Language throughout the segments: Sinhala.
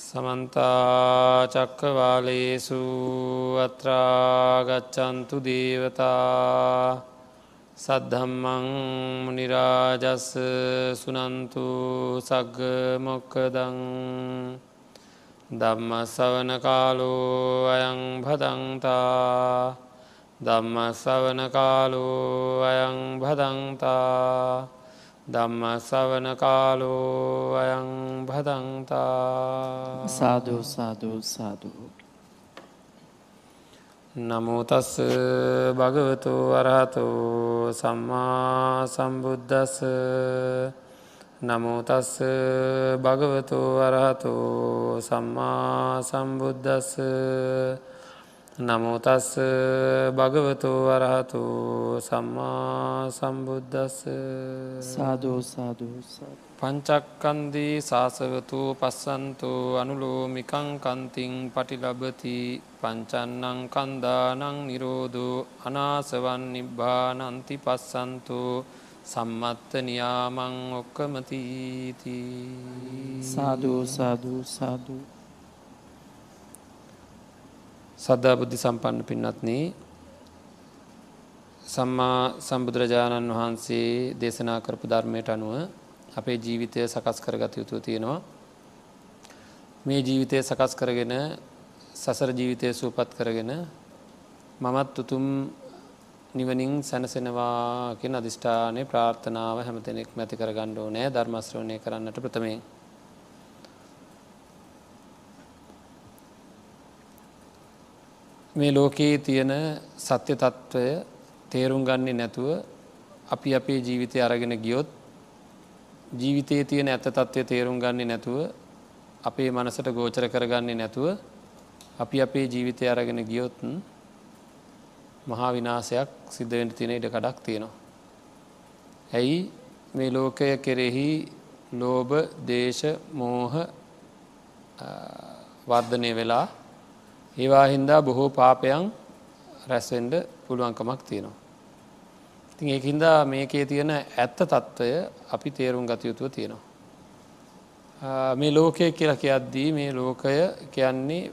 සමන්තා චක්කවාලේසු අත්‍රාගච්චන්තු දේවතා සද්ධම්මං මනිරාජස්ස සුනන්තු සග්ග මොක්කදං දම්ම සවන කාලෝ අයං භදන්තා දම්ම සවන කාලෝ අයං භදන්තා දම්ම සවන කාලෝ අයං භදන්තා සාධූ සාධූ සාධූ නමුතස් භගවතු වරහතු සම්මා සම්බුද්ධස් නමුතස් භගවතු වරහතු සම්මා සම්බුද්ධස් නමුතස් භගවතු වරහතු සම්මා සම්බුද්ධස්ස සාධූ සාධූ සාධ පංචක්කන්දී ශාසවතු පස්සන්තු අනුලෝමිකං කන්තිං පටිලබති. පංචන්නං කන්දානං නිරෝධෝ අනාසවන් නිබ්බානන්ති පස්සන්තු. සම්මත්ත නියාමං ඔක්කමතීති. සාධූ සාධූ සාධූ සද්ධා බුද්ධි සම්පන්න පින්නත්න සම්මා සම්බුදුරජාණන් වහන්සේ දේශනා කරපු ධර්මයට අනුව අපේ ජීවිතය සකස් කරගත යුතු තියෙනවා. මේ ජීවිතය සකස් කරගෙන සසර ජීවිතය සූපත් කරගෙන මමත් උතුම් නිවනින් සැනසෙනවා කියෙන අධිෂ්ඨානය ප්‍රාර්ථනාව හැමතෙනෙක් මැති කරගණ්ඩෝ නෑ ධර්මශ්‍රවණය කරන්නට ප්‍රථමයෙන්. මේ ලෝකයේ තියෙන සත්‍ය තත්ත්වය තේරුම් ගන්නේ නැතුව අපි අපේ ජීවිතය අරගෙන ගියොත් ජීවිතයේ තියෙන ඇත තත්ත්වය තේරුම් ගන්නේ නැතුව අපේ මනසට ගෝචර කරගන්නේ නැතුව අපි අපේ ජීවිතය අරගෙන ගියොත් මහා විනාසයක් සිද්ධවෙන්ට තියෙන ඉඩ කඩක් තියෙනවා. ඇයි මේ ලෝකය කෙරෙහි ලෝභ දේශ මෝහ වර්ධනය වෙලා ඒවා හින්දා බොහෝ පාපයන් රැස්වෙන්ඩ පුළුවන්කමක් තියෙනවා. ඉතින් ඒහින්දා මේකේ තියෙන ඇත්ත තත්ත්වය අපි තේරුම් ගත යුතුව තියෙනවා. මේ ලෝකය කියලා කියද්දී මේ ලෝකය කියන්නේ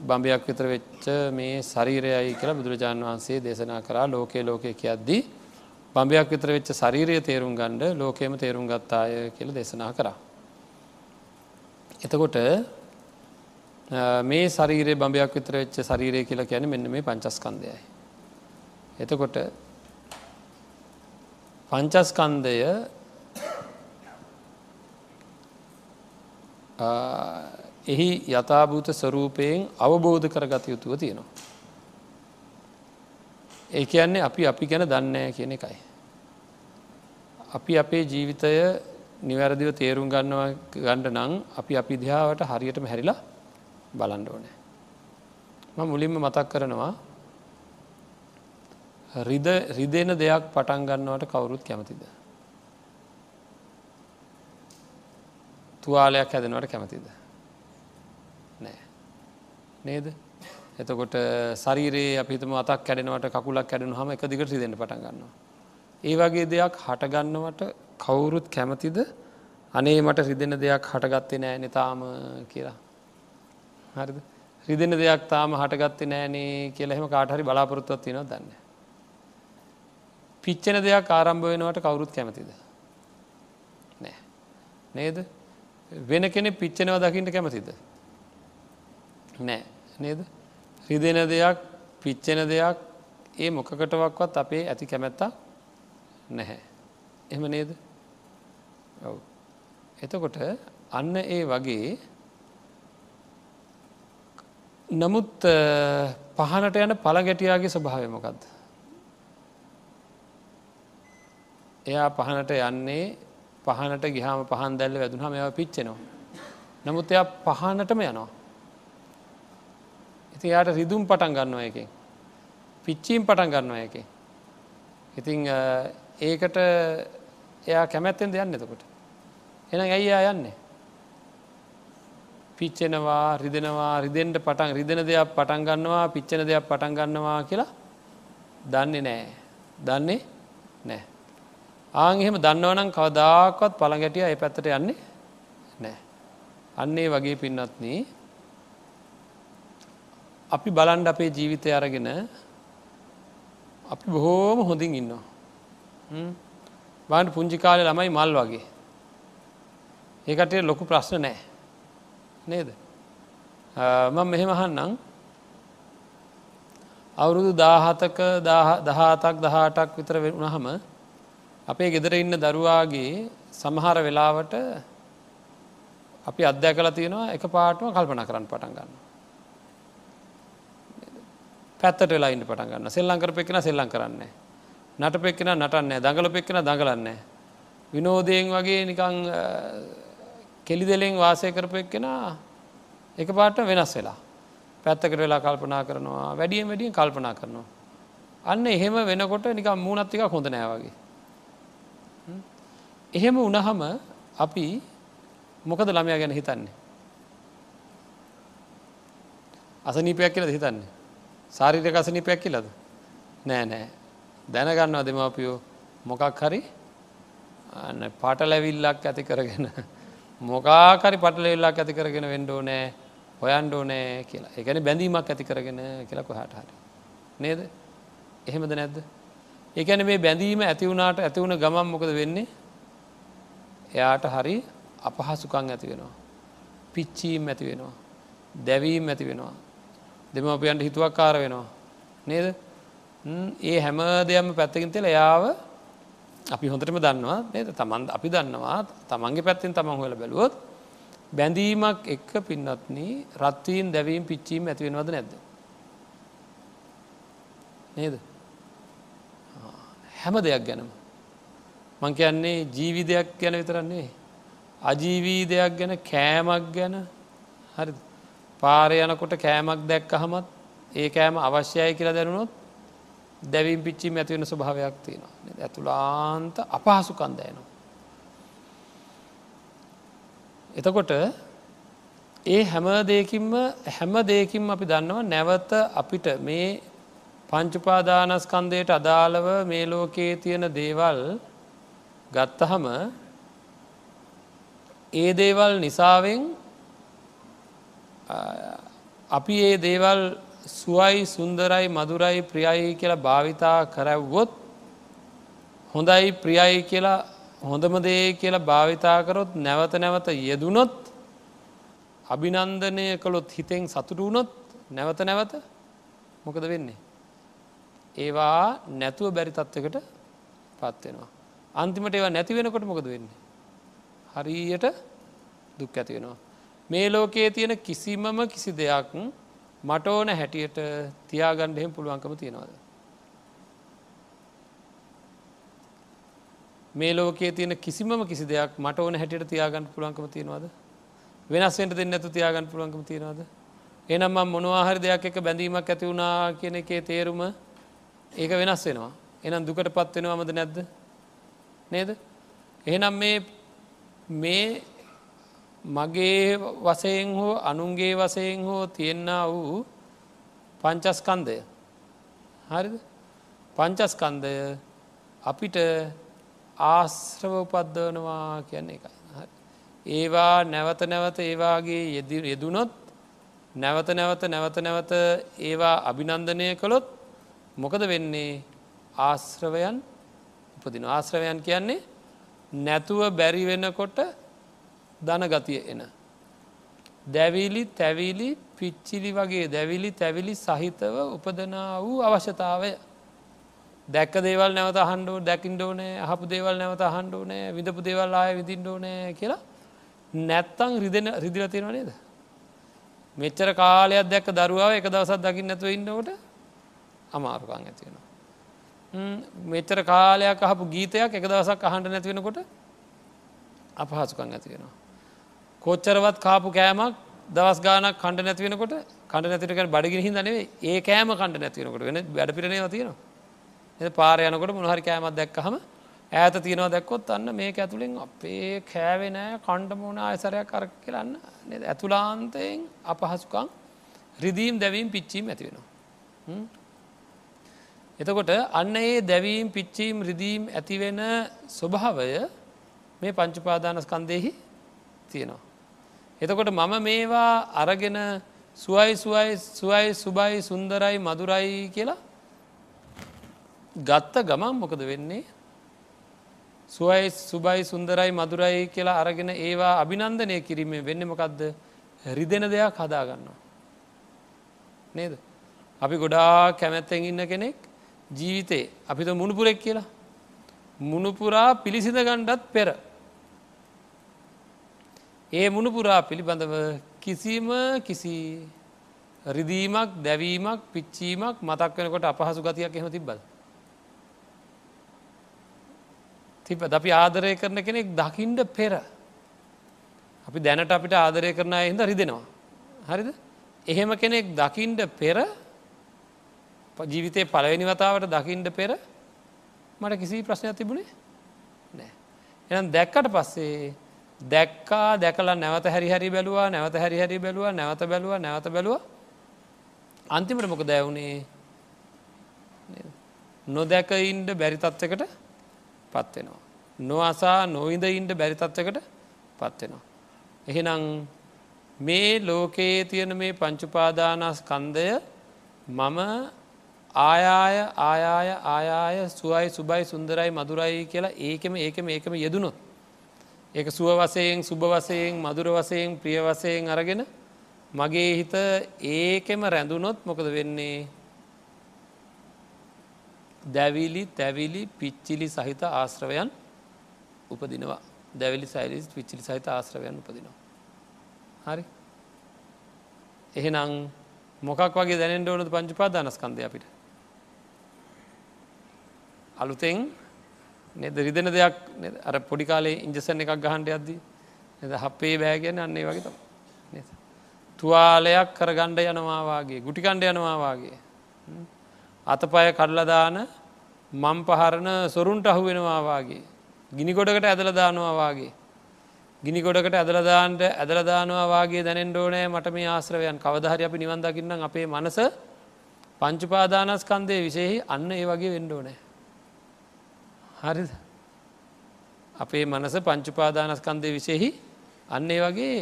බම්බයක් විතර වෙච්ච මේ ශරීරයයි කියලා බුදුරජාණන් වහන්සේ දේශනා කරා ලෝකයේ ලෝකය කියද්දී බම්බයක් විතර වෙච්ච ශරීරය තේරුම් ගණ්ඩ ලෝකයම තේරුම් ගත්තාය කියල දේශනා කරා. එතකොට මේ ශරීරයේ බඹයක් විතර වෙච්ච ශරීරය කියලා කියන මෙන්න මේ පංචස්කන්දයයි. එතකොට පංචස්කන්දය එහි යථභූත ස්වරූපයෙන් අවබෝධ කරගත යුතුව තියෙනවා. ඒ කියන්නේ අපි අපි ගැන දන්නෑ කියන එකයි. අපි අපේ ජීවිතය නිවැරදිව තේරුම් ගන්නවා ගණ්ඩ නං අපි අපි දිහාවට හරියටම හැරිලා බලන්ඩ ඕනෑ. ම මුලින්ම මතක් කරනවා රිදෙන දෙයක් පටන් ගන්නවට කවුරුත් කැමතිද. තුවාලයක් හැදෙනවට කැමතිද. නෑ. නේද. එතකොට සරීරයේ අපිතම අතක් කැඩෙනවට කකුලක් කැඩෙන හම එක දිගට රිදෙන පටන් ගන්නවා. ඒ වගේ දෙයක් හටගන්නවට කවුරුත් කැමතිද අනේ මට රිදෙන දෙයක් හටගත්තේ නෑ නතාම කියලා. හරිද රිදෙන දෙයක් තාම හටගත්ත නෑනේ කියලහෙම කාටහරි බලාපොරොත්තුවත් තිනව දන්න. පිච්චෙන දෙයක් ආරම්භ වෙනවට කවුරුත් කැමතිද. නෑ. නේද වෙන කෙනෙ පිච්චෙනව දකිට කැමතිද. නෑ නේද රිදෙන දෙයක් පිච්චෙන දෙයක් ඒ මොකකටවක්වත් අපේ ඇති කැමැත්තා නැහැ. එම නේද ඔව් එතකොට අන්න ඒ වගේ නමුත් පහනට යන පළ ගැටියාගේ ස්වභාවමකක්ද. එයා පහනට යන්නේ පහනට ගිහාම පහන් දැල්ල වැදුනහම එව පිච්චෙනවා. නමුත් එයා පහනටම යනවා. ඉති යායට රිදුම් පටන් ගන්නවා එක. පිච්චීම් පටන් ගන්නවා එක. ඉතිං ඒකට එයා කැමැත්තෙන් දෙයන්න එතකොට. එන ඇයි යන්නේ. පිච්චෙනවා රිදෙනවා රිදෙන්ට පටන් රිදෙන දෙයක් පටන් ගන්නවා පිච්චෙන දෙයක් පටන් ගන්නවා කියලා දන්නේ නෑ. දන්නේ නෑ. ආං එහෙම දන්නවනම් කවදාකවත් පළගැටිය ඒ පැත්තට යන්නේ නෑ. අන්නේ වගේ පින්නත්න අපි බලන්ඩ අපේ ජීවිතය අරගෙන අපි බොහෝම හොඳින් ඉන්නවා. බාන්ට පුංචි කාලය ළමයි මල් වගේ. ඒකට ලොකු ප්‍රශ්න නෑ. නේද. මං මෙහෙම අහන්නම් අවුරුදු දාහතක දහතක් දහටක් විතර වුණහම අපේ ගෙදර ඉන්න දරුවාගේ සමහර වෙලාවට අපි අධ්‍යකල තියෙනවා එක පාටම කල්පන කරන්න පටන් ගන්න. පැත්තට වෙලා ඉන්න පටන් ගන්න සෙල්ලංකර පෙක්ෙන සෙල්ලං කරන්න. නට පෙක්ෙන නටන්න දඟල පෙක්ෙන දඟලන්න. විනෝදයෙන් වගේ නිකං කෙලි දෙලෙන් වාසය කරපෙක්කෙන එක පාට වෙනස් වෙලා. පැත්තකට වෙලා කල්පනා කරනවා වැඩියෙන් වැඩියෙන් කල්පනා කරනවා. අන්න එහෙම වෙනකොට නිකම් මූනත්තික හොඳ නෑවගේ. එහෙම උනහම අපි මොකද ළමයා ගැන හිතන්නේ. අසනීපයක් කියලද හිතන්නේ. සාරිරක අසනීපයක් කියලද. නෑ නෑ දැනගන්නවා දෙමවපියෝ මොකක් හරි පටලැවිල්ලක් ඇති කරගෙන මොකාකරි පටලෙල්ලක් ඇති කරගෙන වෙන්ඩෝ නෑ හොයන්ඩෝ නෑ කියලා එකන බැඳීමක් ඇති කරගෙන කියලා කොහට හරි. නේද එහෙමද නැද්ද. ඒකැන මේ බැඳීම ඇතිවුණට ඇතිවුණ ගමන් මොකද වෙන්නේ එයාට හරි අපහසුකං ඇති වෙනවා. පිච්චීම් ඇති වෙනවා. දැවීම් ඇති වෙනවා. දෙමපියන්ට හිතුවක් කාර වෙනවා. නේද ඒ හැම දෙයම පැත්තකින් තෙල යාව අපි හොඳටම දන්නවා නේද? තමන් අපි දන්නවා තමන්ගේ පැත්තිෙන් තමන් හොල බැලුවොත් බැඳීමක් එක්ක පින්නත්න රත්වීන් දැවීම් පිච්චීම් ඇතිවෙනවද නැද්ද. නේද? හැම දෙයක් ගැනම. මං කියන්නේ ජීවිදයක් ගැන විතරන්නේ අජීවී දෙයක් ගැන කෑමක් ගැන. හරි පාරය යනකොට කෑමක් දැක්ක හමත් ඒ කෑම අවශ්‍යය කියලා දැනුණොත් දැවින් පිච්චි ඇතිවෙන ස්වභාවයක් තියෙනවා ඇතුලාන්ත අපහසුකන්දයනවා. එතකොට ඒ හැම දෙකින්ම හැම දෙකින් අපි දන්නවා නැවත අපිට මේ පංචුපාදානස්කන්දයට අදාළව මේ ලෝකයේ තියෙන දේවල් ගත්තහම ඒ දේවල් නිසාවෙන් අපි ඒ දේවල් සුවයි සුන්දරයි මදුරයි ප්‍රියයි කියලා භාවිතා කරැව්වොත් හොඳයි ප්‍රියයි කියලා හොඳම දේ කියලා භාවිතාකරොත් නැවත නැවත යෙදුනොත් අභිනන්දනය කළොත් හිතෙන් සතුට වුණොත් නැවත නැවත මොකද වෙන්නේ. ඒවා නැතුව බැරි තත්වකට පත්වෙනවා. අන්තිමට ඒවා නැති වෙනකොට මොකද වෙන්නේ. හරියට දුක් ඇති වෙනවා. මේ ලෝකයේ තියෙන කිසිමම කිසි දෙයක් මට ඕන හැටියට තියාගණ්ඩ එහෙම පුළුවන්කම තියෙනවාද. මේ ලෝකයේ තියෙන කිසිමම කිසි දෙයක් මට ඕන හැටියට තියාගන්න පුළුවන්කම තියෙනවාද? වෙනස්වෙන්ට දෙන්න ඇතු තියාගන්න පුළුවන්කම තියෙනවාද? එනම් මොනවාහරි දෙයක් එක බැඳීමක් ඇති වුණා කියන එකේ තේරුම ඒක වෙනස් වෙනවා. එනම් දුකට පත්වෙනවාමද නැද්ද? නේද? එහෙනම් මේ මේ මගේ වසයෙන් හෝ අනුන්ගේ වසයෙන් හෝ තියෙන්න වූ පංචස්කන්දය හරිද? පංචස්කන්දය අපිට ආශ්‍රව උපද්දවනවා කියන්නේ එකයි. ඒවා නැවත නැවත ඒවාගේ යෙදුනොත් නැවත නැවත නැවත නැවත ඒවා අභිනන්දනය කළොත් මොකද වෙන්නේ? ආශ්‍රවයන් උපදින ආශ්‍රවයන් කියන්නේ නැතුව බැරි වෙනකොට දනගතිය එන. දැවිලි තැවිලි පිච්චිලි වගේ දැවිලි තැවිලි සහිතව උපදනා වූ අවශ්‍යතාවය. දැක්ක දේවල් නැවත හන්ඩෝ දැකින්ඩෝනෑ හපු දේවල් නැවත හන්ඩෝනෑ විදපු දේවල් ආය විදිින්ඩෝනෑ කියලා නැත්තං රිදෙන රිදිලතිෙන නේද. මෙච්චර කාලයක් දැක්ක දරුවාව එක දවසත් දකිින් නැතුව ඉන්නවට අමාරුකං ඇතිවෙනවා. මෙච්චර කාලයක් අහපු ගීතයක් එක දවසක් අහන්ඩ නැතිවෙනකොට අපහසුකං ඇතිවෙනවා. කොච්චරවත් කාපු කෑමක් දවස් ගානක් කණඩ නැතිවෙනකොට කණඩ නැතිරක බඩගිරි හිදනේ ඒ කෑම කණඩ නැතිවෙනකොට වෙන වැඩ පිරණය තියෙනවා. එ පාර යනකොට මොනහරි කෑමත් දැක්කහම ඈත තියෙනවා දැක්කොත් අන්න මේක ඇතුළින් අපේ කෑවෙනෑ කණ්ඩමෝන ආයසරයක් කර කියලන්න ඇතුලාන්තයෙන් අපහසුකං රිදීම් දැවීම් පිච්චීම් ඇතිවෙනවා. එතකොට අන්න ඒ දැවීම් පිච්චීම් රිදීම් ඇතිවෙන ස්වභාවය මේ පංචුපාදානස්කන්දයෙහි තියෙනවා. එතකොට මම මේවා අරගෙන සුවයි සුවයි සුවයි සුබයි සුන්දරයි මදුරයි කියලා ගත්ත ගමන් මොකද වෙන්නේ සුවයි සුබයි සුන්දරයි මදුරයි කියලා අරගෙන ඒවා අභිනන්දනය කිරීමේ වෙන්න මොකක්ද රිදෙන දෙයක් හදාගන්නවා. නේද. අපි ගොඩා කැමැත්තෙන් ඉන්න කෙනෙක් ජීවිතේ අපිත මුණපුරෙක් කියලා. මුණපුරා පිළිසිඳ ගණ්ඩත් පෙර. ඒ මුණපුරා පිළිබඳව කිසිම කිසි රිදීමක් දැවීමක් පිච්චීමක් මතක් වෙනකොට අපහසු ගතියක් එහෙම තිබ්බද. තිබ අපි ආදරය කරන කෙනෙක් දකිින්ඩ පෙර අපි දැනට අපිට ආදරය කරන හිද රිදෙනවා. හරිද එහෙම කෙනෙක් දකිින්ඩ පෙර ජීවිතය පලවෙනි වතාවට දකිින්ඩ පෙර මට කිසි ප්‍රශ්නයක් තිබුණේ නෑ. එනම් දැක්කට පස්සේ දැක්කා දැකලා නැවත හැරිහරි බැලවා නැවත හැරිහරි බැලවා නැවත බැලවා නැවත බැලවා අන්තිමට මොක දැවුණේ නොදැකයින්ට බැරිතත්වකට පත්වෙනවා. නොඅසා නොවිඳ ඉන්ට බැරිතත්වකට පත්වෙනවා. එහෙනම් මේ ලෝකයේ තියෙන මේ පංචුපාදානස් කන්දය මම ආයාය ආයාය ආයාය සුවයි සුබයි සුන්දරයි මදුරයි කියලා ඒකම ඒකම ඒකම යෙදුනොත්. ඒක සුව වසයෙන් සුභ වසයෙන් මදුර වසයෙන් ප්‍රිය වසයෙන් අරගෙන මගේ හිත ඒකෙම රැඳුනොත් මොකද වෙන්නේ දැවිලි තැවිලි පිච්චිලි සහිත ආශ්‍රවයන් උපදිනවා දැවිලි සයිලිස් පිච්චිලි සහිත ආශ්‍රවයන් උපදිනවා. හරි එහෙනම් මොකක් වගේ දැනෙන්ට ඕනද පංචුපාදානස්කන්දය අපිට. අලුතෙන් නෙද? රිදෙන දෙයක් අර පොඩිකාලේ ඉංජසන එකක් ගහන්ඩ අද්දී එද හපේ බෑගෙන අන්නේ වගේ තම තුවාලයක් කර ගණ්ඩ යනවාවාගේ ගුටිකණ්ඩ යනවාවාගේ අතපය කඩලදාන මම් පහරණ සොරුන්ට අහු වෙනවාවාගේ ගිනි ගොඩකට ඇදලදානවාවාගේ ගිනි ගොඩකට ඇදලදාන්ට ඇදලදානවාගේ දැනෙන් ඩෝනෑ මට මේ ආශ්‍රවයන්. කවදහරි අපි නිවන් දකින්න අපේ මනස පංචුපාදානස්කන්දය විශෙහි අන්න ඒ වගේ වෙන්ඩෝනෑ හරිද? අපේ මනස පංචුපාදානස්කන්දය විශෙහි අන්න ඒ වගේ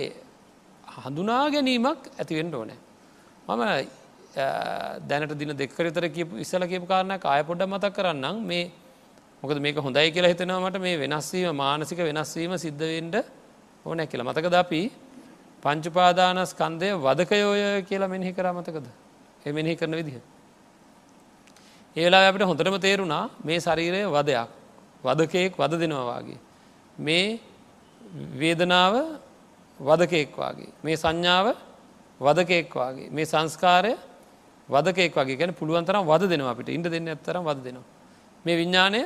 හඳුනා ගැනීමක් ඇතිවෙන්ඩ ඕනෑ. මම දැනට දින දෙක්කරතර කියපු ඉස්සල කියපු කාරණයක් ආය පොඩ්ඩ මතක් කරන්නම්. මේ මොකද මේක හොඳයි කියලා හිතනවාමට මේ වෙනස්වීම මානසික වෙනස්වීම සිද්ධවෙන්ඩ ඕනෑ කියලා. මතකද අපි? පංචුපාදානස් කන්දය වදකයෝය කියලා මෙහි කර මතකද? එමෙහි කරන විදිහ. ඒලා අපට හොඳටම තේරුණා මේ ශරීරය වදයක්. වදකයෙක් වද දෙනවාගේ. මේ වේදනාව වදකයෙක් වගේ. මේ සංඥාව වදකයෙක් වගේ. මේ සංස්කාරය වදකෙක් වගේ ගැන පුළුවන් තරම් වද දෙනවා අපිට ඉට දෙන්න ඇත්තරම් වද දෙනවා. මේ විඤ්ඥානය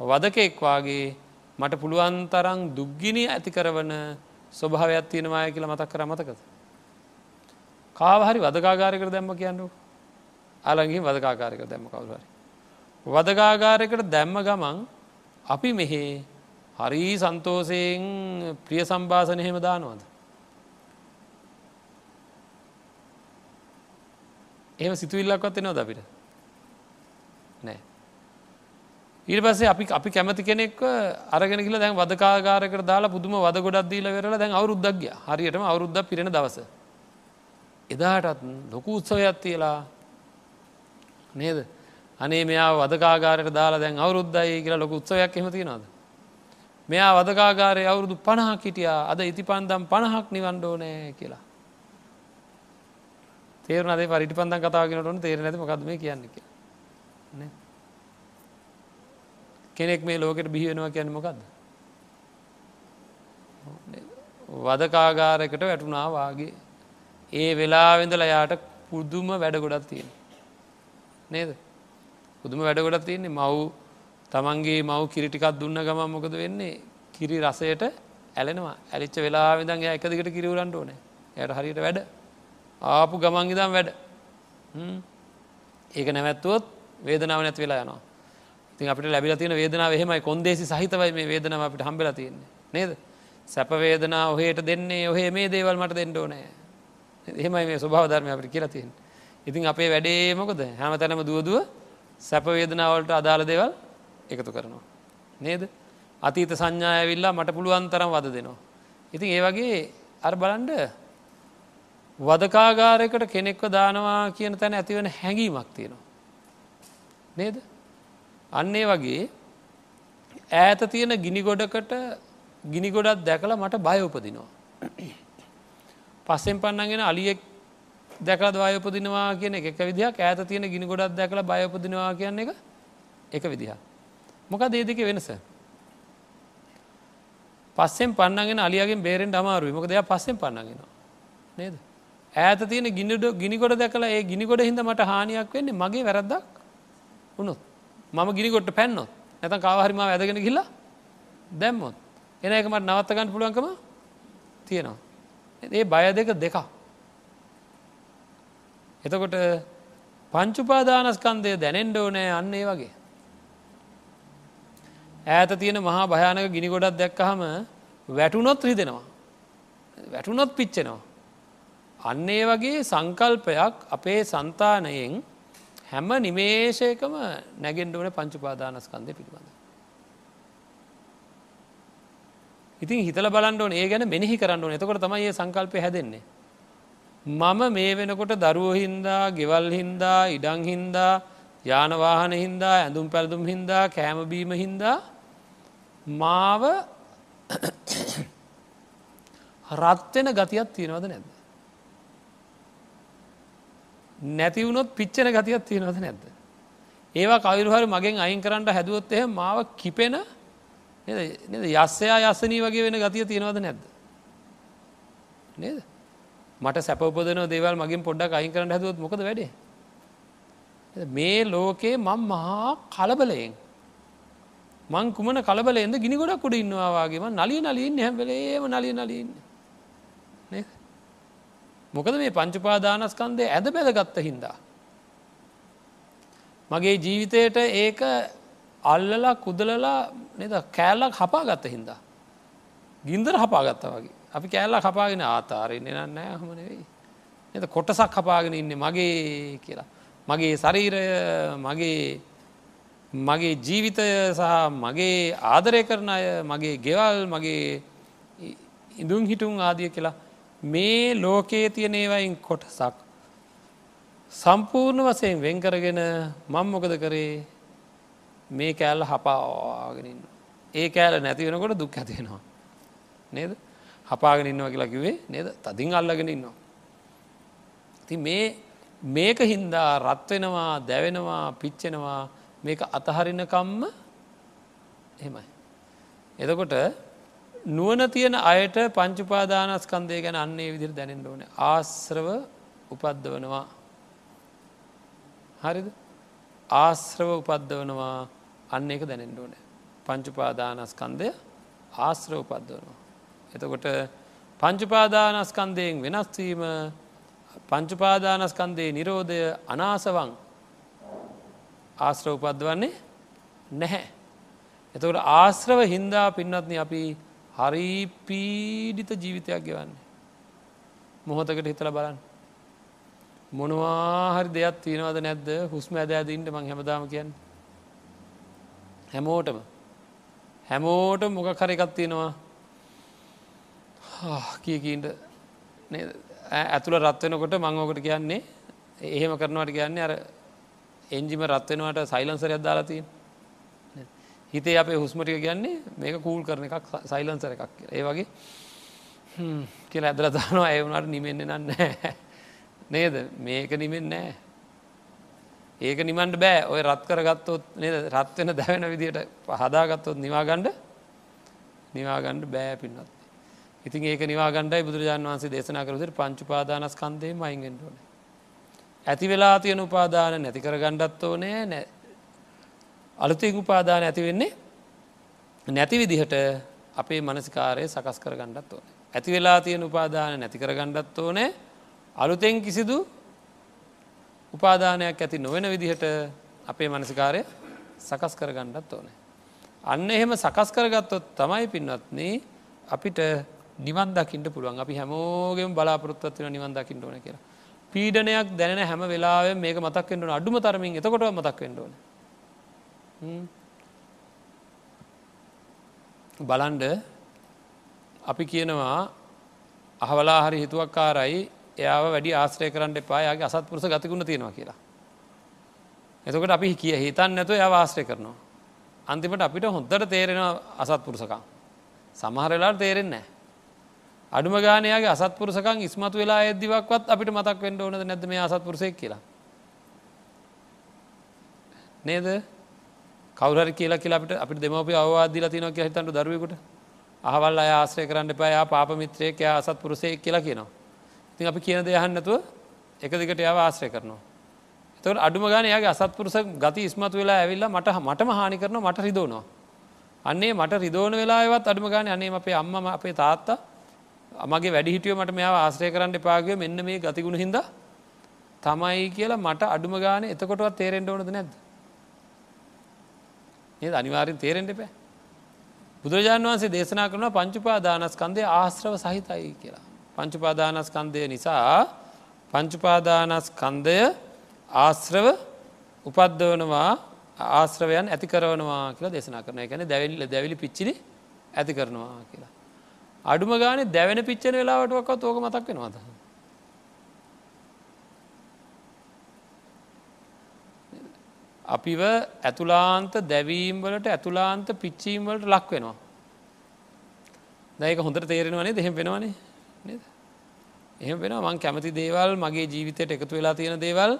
වදකෙක් වගේ මට පුළුවන් තරම් දුක්ගිනි ඇති කරවන ස්වභාවයක් තියෙනවාය කියලා මතක් කර මතකද. කාවහරි වදකාගාරකට දැම්ම කියන්නු අලගේ වදකාකාරක දැම්ම කවුහරි. වදකාගාරකට දැම්ම ගමන් අපි මෙහේ හරි සන්තෝසයෙන් ප්‍රිය සම්භාසන හෙම දානවද. එහෙම සිතුවිල්ලක්වත් එනවද අපිට? නෑ. ඊට පස්සේ අපි අපි කැමති කෙනෙක් අරගෙන කියලා දැන් වදකාගාරකට දාලා පුදුම වද ගොඩක් දීලා වෙරලා දැන් අවුරුද්දක් ගියා. හරියටම අවුරුද්දක් පිරෙන දවස. එදාටත් ලොකු උත්සවයක් තියලා නේද? අනේ මෙයා වදකාගාරයට දාලා දැන් අවුරුද්දයි කියලා ලොකු උත්සවයක් එහෙම තියෙනවද? මෙයා වදකාගාරය අවුරුදු පණහක් හිටියා. අද ඉතිපන්දම් පණහක් නිවන්ඩ ඕනෑ කියලා. තේරුණදේ? පරිටි පන්දන් කතාගෙනට ඕන තේර නැති මොකක්ද මේ කියන්න කිය කෙනෙක් මේ ලෝකෙට බිහිවෙනවා කියන්න මොකක්ද වදකාගාරකට වැටුණා වාගේ. ඒ වෙලාවෙඳල යාට පුදුම වැඩ ගොඩක් තියෙන නේද? පුදුම වැඩ ගොඩක් තියන්නේ. මව් තමන්ගේ මව් කිරිටිකක් දුන්න ගමන් මොකද වෙන්නේ? කිරි රසයට ඇලෙනවා. ඇලිච්ච වෙලාවෙදන් එක දිකට කිරවරන්ට ඕනේ. යට හරියට වැඩ. ආපු ගමන් ඉදම් වැඩ. ඒක නැවැත්තුවොත් වේදනාව නැත් වෙලා යනවා. ති අපට ලැබිල තියෙන වේදනාව එහෙමයි. කොන්දේසි සහිතවයි මේ වේදනාව අපිට හම්බල තියෙන්නේ. නේද? සැපවේදනා ඔහේට දෙන්නේ ඔහේ මේ දේවල් මට දෙන්න ඕනෑ. එහෙමයි මේ ස්වභාව ධර්මය අපට කියලා තියෙන ඉතින් අපේ වැඩේ මොකද? හැම තැනම දුවදුව සැපවේදනාවලට අදාළ දෙවල් එකතු කරනවා නේද අතීත සංඥායවිල්ලා මට පුළුවන් තරම් වද දෙනවා ඉතින් ඒ වගේ අර බලන්ඩ වදකාගාරයකට කෙනෙක්ව දානවා කියන තැන ඇතිවන හැඟීමක් තියෙනවා. නේද? අන්නේ වගේ ඈත තියෙන ගිනි ගොඩකට ගිනි ගොඩත් දැකලා මට බය උපදිනවා. පස්සෙන් පන්නගෙන අලියෙක් දැකල දවායපදිනවා කියන එක විදිහක් ඈත තියෙන ගිනි ගොඩත් දැකලා බයපදිනවා කියන එක එක විදිහ. මොක දේදක වෙනස. පස්සෙන් පන්නගෙන අලියගෙන් බේරෙන් අමාරුව මොක දෙයක් පස්සෙන් පන්නගෙනවා. නේද. ඈත තියෙන ගිනිඩ ගිනිකොට දැකලා ඒ ගිනිකොට හිද මට හානියක් වෙන්නේ මගේ වැරද්දක් වුණොත් මම ගිනිකොට පැන්නොත් නැතන් කාවහරිම ඇදගෙන ගිල්ලා දැම්මොත් එන එක මට නවත්තගන්න පුළුවන්කම තියෙනවා. ඒ බය දෙක දෙකක්. එතකොට පංචුපාදානස්කන්දය දැනෙන්ඩ ඕනෑ අන්න ඒ වගේ. ඈත තියෙන මහා භයානක ගිනි ගොඩක් දැක්කහම වැටුනොත් රිදෙනවා. වැටුනොත් පිච්චෙනවා. අන්න ඒ වගේ සංකල්පයක් අපේ සන්තානයෙන් හැම නිමේශයකම නැගෙන්ඩ ඕන පංචුපාදානස්කන්දය පිළිබඳ. ඉතින් හිතල බලන්න ඕන ඒ ගැන මෙහි කරන්න ඕන එතකොට තමයි ඒ සංකල්පය හැදෙන්නේ. මම මේ වෙනකොට දරුව හින්දා ගෙවල් හින්දා ඉඩං හින්දා යානවාහන හින්දා ඇඳුම් පැළදුම් හින්දා කෑමබීම හින්දා මාව රත්වෙන ගතියක් තියෙනවද නැද්ද. නැතිවුණොත් පිච්චන ගතියක් තියෙනවද නැද්ද. ඒවා කවිරුහරි මගෙන් අයින් කරන්නට හැදුවොත් එහ මාව කිපෙන යස්සයා යස්සනී වගේ වෙන ගතිය තියෙනවද නැද්ද. නේද. මට සැපපදන දේවල් මගින් පොඩ්ඩක් අයින් කරන්න හැදුවත් මොකද වැඩේ. මේ ලෝකයේ මං මහා කලබලයෙන්. මං කුමන කලබලෙන්ද ගිනි ගොඩක් උඩ ඉන්නවාගේම නලිය නලින් හැම්බලේම නලිය නලින්. මොකද මේ පංචුපාදානස්කන්දය ඇද බැදගත්ත හින්දා. මගේ ජීවිතයට ඒක අල්ලලා කුදලලා නද කෑල්ලක් හපා ගත්ත හින්දා. ගින්දර හපාගත්ත වගේ අපි කෑල්ලා කපාගෙන ආතාරෙන් එනන්නෑ හමනෙවෙයි. එත කොටසක් කපාගෙන ඉන්න මගේ කියලා. මගේ ශරීරය මගේ මගේ ජීවිතය සහ මගේ ආදරය කරන අය මගේ ගෙවල් මගේ ඉඳුම් හිටුම් ආදිය කියලා. මේ ලෝකයේ තියනේවයින් කොටසක් සම්පූර්ණ වසයෙන් වෙන් කරගෙන මං මොකද කරේ? මේ කෑල්ල හපාවාගෙනන්න ඒ කෑල නැති වෙනකොට දුක් ඇතිෙනවා නේද? හපාගෙන ඉන්නවා කියලා කිවේ නේද? තදින් අල්ලගෙන ඉන්නවා. ති මේ මේක හින්දා රත්වෙනවා දැවෙනවා පිච්චෙනවා මේක අතහරිනකම්ම එහෙමයි. එතකොට නුවන තියෙන අයට පංචුපාදානස්කන්දය ගැන අන්නේ විදිර දැනෙන්ට ඕන. ආශ්‍රව උපද්දවනවා. හරිද? ආශ්‍රව උපද්දවනවා. අන්න එක දැනෙන්ට ඕන. පංචුපාදානස්කන්දය ආශ්‍රව උපද්දවනවා. එතකොට පංචුපාදානස්කන්දයෙන් වෙනස්වීම පංචුපාදානස්කන්දේ නිරෝධය අනාසවන් ආශ්‍රව උපද්දවන්නේ නැහැ. එතකට ආශ්‍රව හින්දා පින්නත්න අපි හරි පීඩිත ජීවිතයක් ගෙවන්නේ. මොහොතකට හිතල බලන්න. මොනවා හරි දෙයක් තියෙනවද නැද්ද හුස්ම ඇදෑදීන්ට මං හැමදාම කියන්න. හැමෝටම හැමෝට මොක කරඑකත් තියෙනවා කියකීන්ට ඇතුළ රත්වෙනකොට මංෝකට කියන්නේ එහෙම කරනවට කියන්නේ අර එන්ජිම රත්වෙනවට සයිලන්සරයක් දාලාතින් හිතේ අපේ හුස්මටික කියන්නේ මේක කූල් කරන එකක් සයිලන්සර එකක් ඒ වගේ කියලා ඇදල දානවා. ඒවුණට නිමෙන්න්න නන්න නේද? මේක නිමෙන් නෑ. ඒක නිමන්ට බෑ. ඔය රත් කරගත්තොත් නේද? රත්වෙන දැවෙන විදියට පහදාගත්තොත් නිවාගණ්ඩ නිවාගණ්ඩ බෑ පින්නත් ඉතින් ඒක නිවාගණ්ඩයි බුදුරජාන් වන්සේ දේශනා කරසට පංචුපාදානස්කන්දය මයිගෙන්ටෝන. ඇති වෙලා තියෙන උපාදාන නැති කර ගණ්ඩත් ඕනෑ නෑ අලුතින් උපාදාන ඇති වෙන්නේ නැති විදිහට අපේ මනසිකාරය සකස් කර ගණ්ඩත් ඕන. ඇති වෙලා තියෙන උපාදාන නැති කර ගණ්ඩත් ඕනෑ අලුතෙන් කිසිදු උපාදානයක් ඇති නොවෙන විදිහට අපේ මනසිකාරය සකස් කර ගණ්ඩත් ඕන. අන්න එහෙම සකස් කරගත්තොත් තමයි පින්වත්න්නේ අපිට නිවන් දකිට පුළුවන් අපි හැමෝගෙම බලාපොරොත්වත්වන නිවන් දකිට ඕන කියලා. පීඩනයක් දැන හැම වෙලාව මේක මතක්ෙන්ටන අඩුම තරමින් එතකොට මතක්වෙන්ටෝන. බලන්ඩ අපි කියනවා අහවලා හරි හිතුවක්කාරයි එයාව වැඩි ආශ්‍රය කරන්න එපා යාගේ අසත් පුරුස ගතිකුණ තියෙනවා කියලා. එතකට අපි කිය හිතන් නැතුව ය ආශ්‍රය කරනවා. අන්තිමට අපිට හොන්දට තේරෙන අසත් පුරුසකම්. සමහරලාට තේරෙන්නේ අඩුම ගානයාගේ අසත්පුරුසකං ඉස්මතු වෙලා ඇදදිවක්වත් අපිට මතක් වෙන්ඩ ඕනද නැද මේ අසත්පුරසෙක් කියලා. නේද කවර කියලා කියලාට අපිට දෙමපි අවවාදදිල තිනො කිය හිතන්ට දරුවකුට අහවල් අය ආශ්‍රය කරන්න එපායා පාපමිත්‍රයක අසත් පුරුසය කියලා කියනවා. ඉතින් අපි කියන දෙයහන්නතුව එක දිකට යාව ආශ්‍රය කරනවා. එතවට අඩුම ගාන යාගේ අසත්පුරුස ගති ඉස්මතු වෙලා ඇවිල්ලා මට මටම හානි කරන මට රිදෝනවා. අන්නේ මට රිදෝන වෙලාවත් අඩුම ගාන අනේ අපේ අම්ම අපේ තාත්තා අමගේ වැඩි හිටියෝ මට මෙයා ආශ්‍රය කරන්න එපාගේ මෙන්න මේ ගතිගුණ හිද තමයි කියලා මට අඩුම ගාන එතකොටවත් තේරෙන්ට ඕනද නැද්ද. ඒ අනිවාරෙන් තේරෙන්ට එපෑ. බුදුරජාණන් වහන්සේ දේශනා කරනවා පංචුපාදානස්කන්දය ආශ්‍රව සහිතයි කියලා. පංචුපාදානස්කන්දය නිසා පංචුපාදානස්කන්දය ආශ්‍රව උපද්දවනවා ආශ්‍රවයන් ඇති කරවනවා කියලා දේශනා කරන එකැන දැවිල්ල දැවිලි පිච්චිලි ඇති කරනවා කියලා. අඩුම ගානේ දැවෙන පිච්චන වෙලාවටක්වත් ඕක මතක් වෙනවාද. අපිව ඇතුලාන්ත දැවීම්වලට ඇතුලාන්ත පිච්චීම්වලට ලක් වෙනවා. දැක හොඳට තේරෙනවනේ දෙහෙම වෙනවානේ නේද. එහෙම වෙන මං කැමති දේවල් මගේ ජීවිතයට එකතු වෙලා තියෙන දේවල්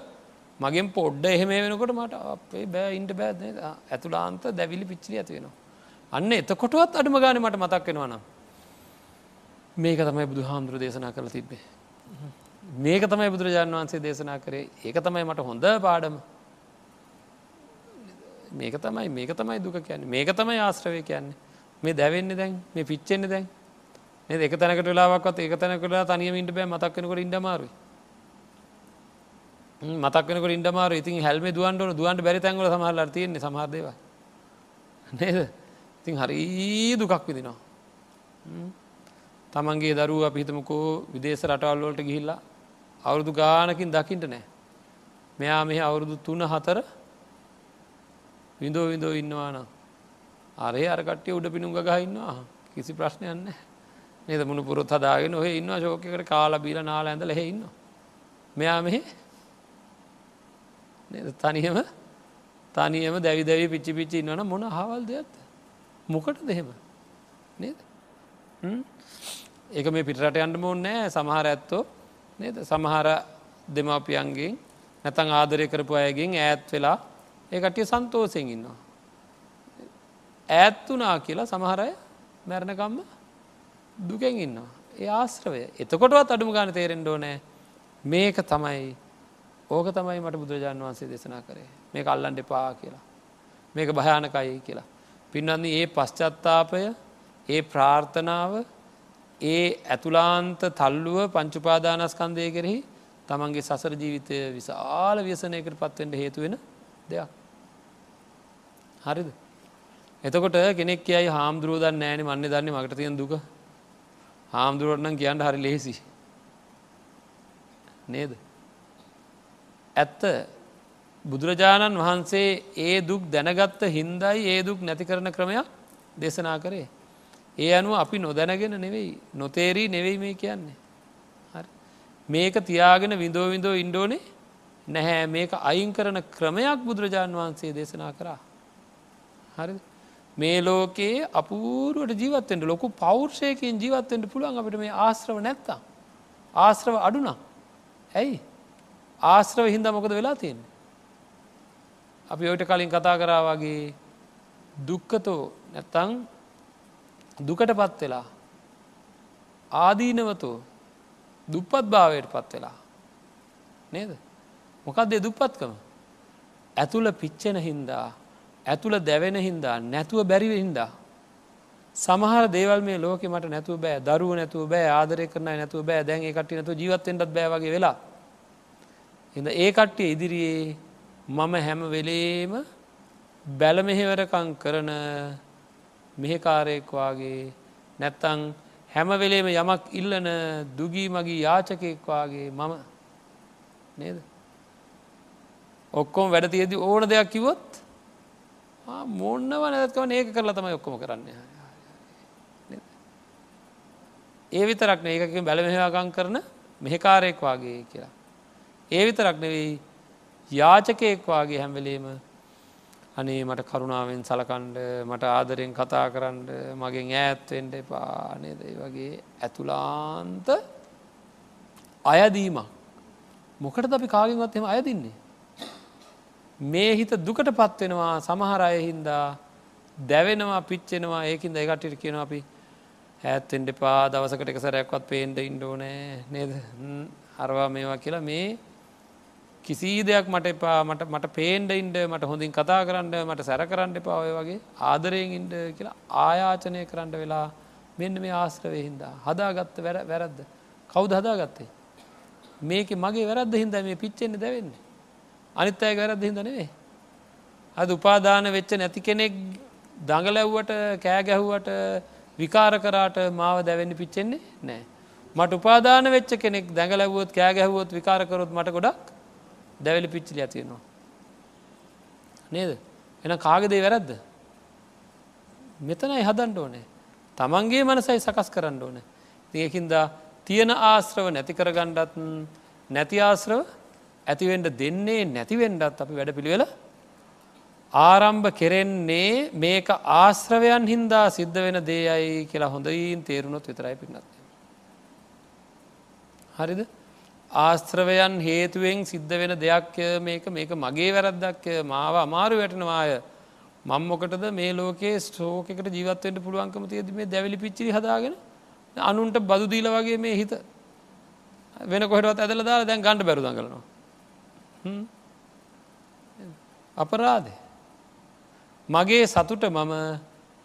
මගෙන් පොඩ්ඩ එහෙම වෙනකොට මට අපේ බෑ ඉන්ට බෑද ඇතුලාන්ත දැවිලි පිච්චිලි ඇති වෙනවා. අන්න එතකොටවත් අඩුම ගාන මට මතක් වෙනවා නම්. මේක තමයි බුදු හාමුදුරු දේශනා කළ තිබ්බේ. මේක තමයි බුදුරජාණන් වහන්සේ දේශනා කරේ. ඒක තමයි මට හොඳ පාඩම. මේක තමයි මේක තමයි දුක කියන්නේ. මේක තමයි ආශ්‍රවය කියන්නේ. මේ දැවෙන්නේ දැන් මේ පිච්චෙන්නේ දැන්. නේද? එක තැනකට වෙලාවක්වත් ඒක තැනකට තනියම ඉන්න බෑ. මතක් වෙනකොට ඉන්න අමාරුයි. මතක් වෙනකොට ඉන්න අමාරුයි. ඉතින් හැල්මේ දුවන්න ඕන දුවන්න බැරි තැන්වල සමහරවල් තියෙන්නේ සමහර දේවල්. නේද? ඉතින් හරි දුකක් විඳිනවා. තමන්ගේ දරුව අපි හිතමුකෝ විදේශ රටවල් වලට ගිහිල්ලා අවුරුදු ගානකින් දකිින්ට නෑ. මෙයා මෙහ අවුරුදු තුන හතර විඳෝ විඳෝ ඉන්නවා නම් අරේ අරකට්ටිය උඩ පිනුග ගහින්නවා කිසි ප්‍රශ්නයන්න නේද? මුණු පුරොත් හදාගෙන ඔහ ඉන්න ශෝකකට කාලා බීල නාල ඇඳ ලෙහෙ ඉන්න මෙයා මෙහෙ තනියම තනියම දැවි දැවී පිච්චි පිච්චි ඉන්නවන මොන හවල් දෙයක්ද? මොකට දෙහෙම නේද? ඒක මේ පිටරට යන්න මෝන් නෑ සමහර ඇත්තෝ නේද සමහර දෙමාපියන්ගෙන් නැතන් ආදරය කරපු අයගෙන් ඈත් වෙලා ඒකටිය සන්තෝසයෙන් ඉන්නවා. ඈත්තුනා කියලා සමහරය මැරණකම්ම දුකෙන් ඉන්නවා. ඒ ආශ්‍රවය එතකොටවත් අඩුම ගාන තේරෙන්ඩෝ නෑ මේක තමයි ඕක තමයි මට බුදුරජාණන් වහන්සේ දෙසනා කරේ මේ අල්ලන්ට එපා කියලා. මේක භයානකයි කියලා. පින්නන්නේ ඒ පශ්චත්තාපය ඒ ප්‍රාර්ථනාව ඒ ඇතුලාන්ත තල්ලුව පංචුපාදානස්කන්දය කෙරෙහි තමන්ගේ සසර ජීවිතය විශාල ව්‍යසනයකට පත්වෙන්ට හේතුවෙන දෙයක්. හරිද. එතකොට කෙනෙක් කියයි හාමුදුරුවදන් නෑන මන්නේ දන්න මකට තියන් දුක හාමුදුරුවටනම් කියන්න හරි ලේසි. නේද. ඇත්ත බුදුරජාණන් වහන්සේ ඒ දුක් දැනගත්ත හින්දයි ඒ දුක් නැති කරන ක්‍රමයක් දේශනා කරේ. ඒ අනුව අපි නොදැනගෙන නෙවෙයි නොතේරී නෙවෙයි මේ කියන්නේ. මේක තියාගෙන විඳෝ විඳෝ ඉන්ඩෝනේ නැහැ මේක අයින් කරන ක්‍රමයක් බුදුරජාණන් වහන්සේ දේශනා කරා. හරි මේ ලෝකයේ අපූරුවට ජීවත්තෙන්ට ලොකු පෞර්ෂයකින් ජීවත්තෙන්ට පුළුවන් අපිට මේ ආශ්‍රව නැත්තා. ආශ්‍රව අඩුනම්. ඇයි ආශ්‍රව හින්ද මොකද වෙලා තියෙන්නේ. අපි ඔයට කලින් කතා කරාවගේ දුක්කතෝ නැත්තං දුකට පත් වෙලා ආදීනවතු දුප්පත් භාවයට පත් වෙලා. නේද? මොකක්දේ දුප්පත්කම? ඇතුළ පිච්චෙන හින්දා ඇතුළ දැවෙන හින්දා නැතුව බැරිව හින්දා. සමහර දේවල් මේ ලෝක මට නැතුව බෑ දරුව නැතුව බෑ ආදරය කරන නැතුව බෑ දැන් ඒකට නැතු ජීවත්තෙන්ටත් බෑවගේ වෙලා. හිද ඒ කට්ටිය ඉදිරියේ මම හැම වෙලේම බැල මෙහෙවරකං කරන මෙහෙකාරයෙක්වාගේ නැත්තං හැමවෙලේම යමක් ඉල්ලන දුගී මගී යාචකයෙක්වාගේ මම. නේද? ඔක්කොම වැඩ තියද ඕන දෙයක් කිවොත් මෝන්නව නැත්කව ඒක කරලා තමයි ඔක්කොම කරන්න. ඒ විතරක් ඒකකින් බැල මෙහවාගං කරන මෙහෙකාරයෙක් වගේ කියලා. ඒ විතරක් නෙවෙයි යාචකයෙක් වගේ හැම්වෙලීම අනේ මට කරුණාවෙන් සලකණ්ඩ මට ආදරෙන් කතා කරන්න මගෙන් ඈත්වෙන්ඩ එපානේද වගේ ඇතුලාන්ත අයදීමක්. මොකට අපි කාගෙන්වත් එම අයදින්නේ. මේ හිත දුකට පත්වෙනවා සමහර අයහින්දා දැවෙනවා පිච්චෙනවා. ඒකින් දෙකටට කියන අපි ඇත්තෙන්ට පා දවසකට එක සැරයක්වත් පේන්ට ඉන්ඩෝනෑ නේද? අරවා මේවා කියලා මේ කිසි දෙයක් මට එපා මට මට පේන්ඩ ඉන්ඩ මට හොඳින් කතා කරන්න මට සැර කරන්න එපා ඔය වගේ ආදරයෙන් ඉන්ඩ කියලා ආයාචනය කරන්න වෙලා මෙන්න මේ ආශ්‍රවය හින්දා. හදාගත්ත වැරද්ද. කවුද හදාගත්තේ? මේක මගේ වැරද්ද හින්ද මේ පිච්චෙන්නේ දැවෙන්නේ. අනිත් අය වැරද්ද හිද නෙවේ අද උපාදාන වෙච්ච නැති කෙනෙක් දඟලැව්වට කෑගැහුවට විකාර කරාට මාව දැවෙන්න පිච්චෙන්නේ නෑ මට උපාදාන වෙච්ච කෙනෙක් දැඟලැවුවොත් කෑගැහුවොත් විකාරකරොත් මට ගොඩක් දැවලි පිච්චිලි ඇතියෙනවා. නේද? එන කාගෙදේ වැරද්ද? මෙතනයි හදන්ඩ ඕනේ. තමන්ගේ මනසයි සකස් කරන්න ඕන. ඒකින්දා තියෙන ආශ්‍රව නැති කරගණ්ඩත් නැති ආශ්‍රව ඇතිවෙන්ඩ දෙන්නේ නැතිවෙන්ඩත් අපි වැඩ පිළිවෙල ආරම්භ කෙරෙන්නේ මේක ආශ්‍රවයන් හින්දා සිද්ධ වෙන දේයයි කියලා හොඳයින් තේරුණොත් විතරයි පින්නත්. හරිද? ආස්ත්‍රවයන් හේතුවෙන් සිද්ධ වෙන දෙයක් මේක මේක මගේ වැරද්දක් මාව අමාරු වැටනවාය. මංමොකටද මේ ලෝකේ ස්ටෝකට ජීවත්වයට පුළුවන්කම තියද මේ දැවිලි පිච්චි හදාගෙන අනුන්ට බදු දීල වගේ මේ හිත. වෙන කොහටත් ඇදල දාලා දැන් ගණඩ බැරුද කරනවා අපරාදේ මගේ සතුට මම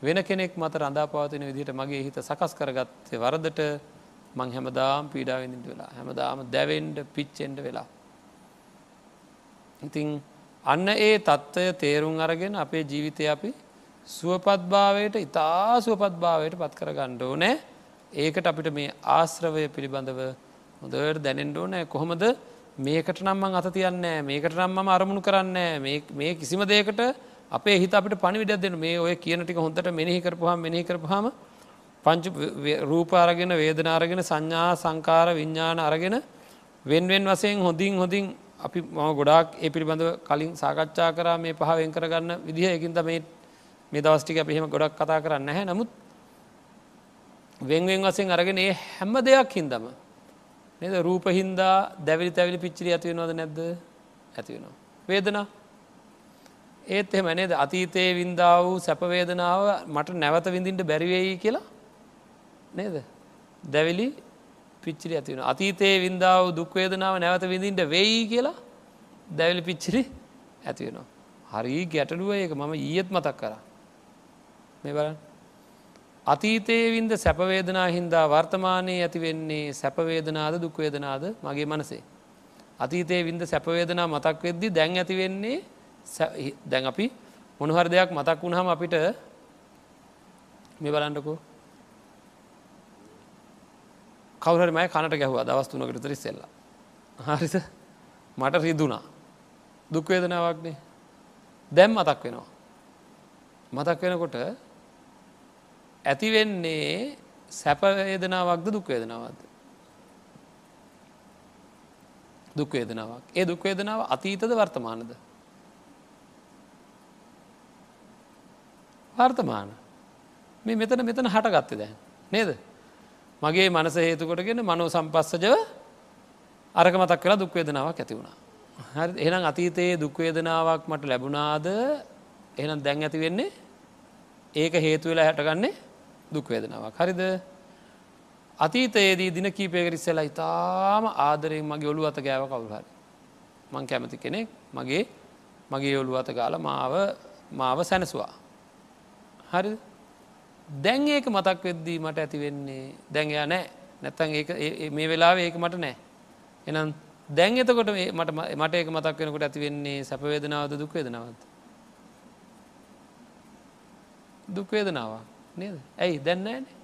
වෙන කෙනෙක් මත රඳා පවතින විදිහට මගේ හිත සකස් කරගත්තේ වරදට මං හැමදාම් පීඩාවෙඳට වෙලා හැමදාම දැවෙන්ඩ පිච්චෙන්ඩ වෙලා. ඉතිං අන්න ඒ තත්ත්වය තේරුම් අරගෙන අපේ ජීවිතය අපි සුවපත්භාවයට ඉතා සුවපත්භාවයට පත් කර ගණ්ඩෝ නෑ ඒකට අපිට මේ ආශ්‍රවය පිළිබඳව හොදට දැනෙන්ඩෝ නෑ කොහොමද? මේකට නම්මං අත තියන්නේ මේකට නම්ම අරමුණු කරන්න මේ කිසිම දේකට අපේ හිත අපට පණිවිඩ දෙන මේ ඔය කියනටික හොඳට මෙනෙහි කරපුහම මෙනෙහි කරපහම පංච රූප අරගෙන වේදනාරගෙන සංඥා සංකාර විඤ්ඥාන අරගෙන වෙන්වෙන් වසයෙන් හොඳින් හොඳින් අපි මම ගොඩාක් ඒ පිළිබඳව කලින් සාකච්ඡා කරා මේ පහ වෙන් කරගන්න විදිහ. එකින්ද මේ මේ දවස්ටික අපිහෙම ගොඩක් කතා කරන්න හැ නමුත් වෙන්වෙන් වසයෙන් අරගෙන ඒ හැම්ම දෙයක් හින්දම නද? රූප හින්දා දැවිලි තැවිලි පිච්චිරි ඇතිවෙනවද නැද්ද? ඇතිවෙනවා. වේදනා? ඒත් එහෙම නේද? අතීතයේ වින්දා වූ සැපවේදනාව මට නැවත විඳින්ට බැරිවෙයි කියලා නේද? දැවිලි පිච්චිරි ඇතිවෙන අතීතයේ වින්දාව දුක්වේදනාව නැවත විඳින්ට වෙයි කියලා දැවිලි පිච්චිරි ඇතිවෙනවා. හරි ගැටලුව ඒක. මම ඊයත් මතක් කර. මේ බලන්න. අතීතයේ වින්ද සැපවේදනා හින්දා වර්තමානයේ ඇතිවෙන්නේ සැපවේදනාද දුක්වේදනාද මගේ මනසේ. අතීතයේ වින්ද සැපවේදනා මතක් වෙද්දි දැන් ඇතිවෙන්නේ දැන් අපි මොනහර දෙයක් මතක් වුණහම අපිට මේ බලන්නකෝ. කවුහරි මය කනට ගැහවා දවස්තුනකට ත්‍රිස්සෙල්ල හරිස මට රිදුනා දුක්වේදනාවක්නේ දැම් මතක් වෙනවා. මතක් වෙනකොට ඇතිවෙන්නේ සැපවේදනාවක්ද දුක්වේදනාවක්ද දුක්වේදනාවක් ඒ දුක්වේදනාව අතීතද වර්තමානද? වර්තමාන. මේ මෙතන මෙතන හටගත්ත දැන්. නේද? මගේ මනස හේතුකොටගෙන මනෝ සම්පස්සජව අරක මතක් කලා දුක්වේදනාවක් ඇති වුණා. හරි එහනම් අතීතයේ දුක්වේදනාවක් මට ලැබුණාද? එහනම් දැන් ඇති වෙන්නේ ඒක හේතු වෙලා හැටගන්නේ දුක්වේදනාවක් හරිද? අතීතයේදී දින කීපයකරිස්සලා ඉතාම ආදරයෙන් මගේ ඔලු අත ගෑව කවුහරි මං කැමති කෙනෙක් මගේ මගේ ඔලු අත ගාල මාව මාව සැනසවා. හරි දැන් ඒක මතක් වෙද්දී මට ඇති වෙන්නේ දැන් එයා නෑ නැත්තන් ඒ මේ වෙලා ඒක මට නෑ එනම් දැන් එතකොට මට මට ඒක මතක් වෙනකොට ඇති වෙන්නේ සැපවේදනාවද දුක්වේදනාවත් දුක්වේදනාව නේද? ඇයි? දැන්නෑනේ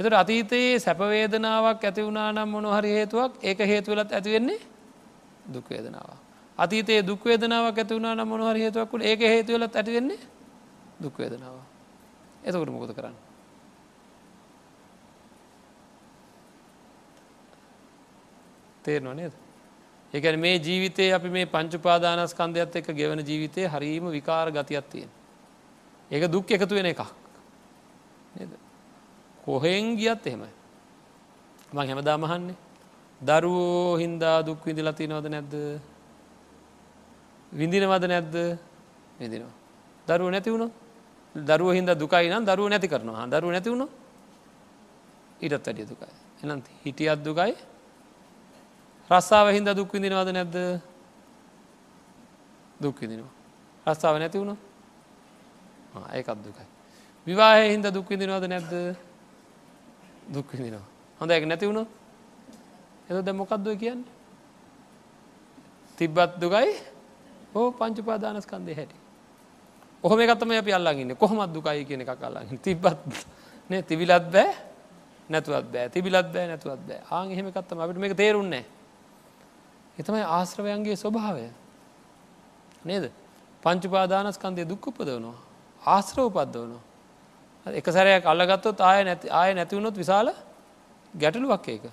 එතට අතීතයේ සැපවේදනාවක් ඇති වුණා නම් මොනොහරි හේතුවක් ඒක හේතුවලත් ඇතිවෙන්නේ දුක්වේදනාව අතීතයේ දුක්වේදනාවක් ඇති වුණා නම් මොනහරි හේතුවක්කුට ඒක හේතුවලත් ඇතිවෙන්නේ දුක්වේදනාව එතකට මොකද කරන්න. තේරනව නේද. එකන මේ ජීවිතය අපි මේ පංචුපාදානස්කන්ධයත් එක ගෙවන ජීවිතය හරීම විකාර ගතියක් තියෙන. ඒක දුක් එකතු වෙන එකක්. කොහෙන් ගියත් එහෙමයි. මං හැමදා මහන්නේ දරුවෝ හින්දා දුක් විඳිලති නොද නැද්ද විඳිනවද නැද්ද විඳිනවා. දරුව නැතිවුණොත් දරුව හින්ද දුකයි නම් දරුව නැති කරනවා දරුව නැති වුණු ඊටත් වැඩිය දුකයි. එනම් හිටියත් දුකයි රස්සාාව හින්ද දුක් විඳිනවද නැද්ද දුක් විදිනවා. රස්සාාව නැති වුණු ඒකත් දුකයි. විවාහය හින්ද දුක් විඳිනවද නැද්ද දුක් විඳිනවා. හොඳ ඇක නැති වුණු එද දැ මොකක්දව කියන්නේ. තිබ්බත් දුකයි ඕ පංචුපාදානස්කන්දය හැටි. ඔහොම එකත්තම අප අල්ලාගන්න කොහොමත් දුකයි කියන එක අල්ලාගන්න තිබත් නේ තිබිලත් බෑ නැතුවත් බෑ. තිබිලත් බෑ නැතුවත් බෑ. ආං එහෙම කත්තම අපිට මේක තේරුන්නේ එතමයි ආශ්‍රවයන්ගේ ස්වභාවය. නේද? පංචුපාදානස්කන්දය දුක්කුපදවනවා ආශ්‍රව පද්දවනවා එක සැරයක් අල්ලගත්තොත් ආය නැති ආය නැතිවුණොත් විශාල ගැටලුවක් ඒක.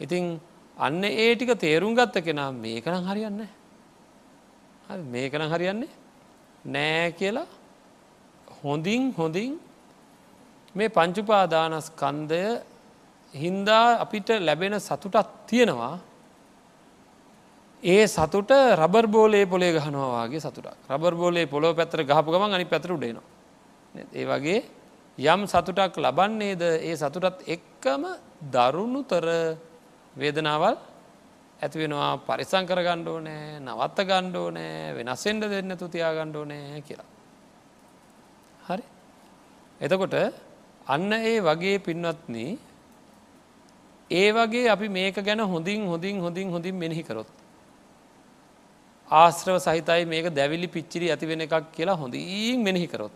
ඉතිං අන්න ඒ ටික තේරුම් ගත්ත කෙනා මේකනම් හරියන්න මේකනම් හරියන්නේ නෑ කියලා හොඳින් හොඳින් මේ පංචුපාදානස්කන්දය හින්දා අපිට ලැබෙන සතුටත් තියෙනවා. ඒ සතුට රබර් බෝලේ පොලේ ගහනවාගේ සතුට රබර් බෝලේ පොලෝ පැතර ගහපු ගමන් අනි පැතර උඩේනවා ඒ වගේ යම් සතුටක් ලබන්නේද ඒ සතුටත් එක්කම දරුණුතර වේදනාවල් ඇතිවෙනවා පරිසංකර ගණ්ඩෝ නෑ නවත්ත ගණ්ඩෝ නෑ වෙනස්සෙන්ඩ දෙන්න තුතියා ගණ්ඩෝ නෑ කියලා. හරි එතකොට අන්න ඒ වගේ පින්වත්න ඒ වගේ අපි මේක ගැන හොඳින් හොඳින් හොඳින් හොඳින් මෙනෙහිකරොත්. ආශ්‍රව සහිතයි මේක දැවිලි පිච්චිරි ඇති වෙන එකක් කියලා හොඳින් මෙනෙහිකරොත්.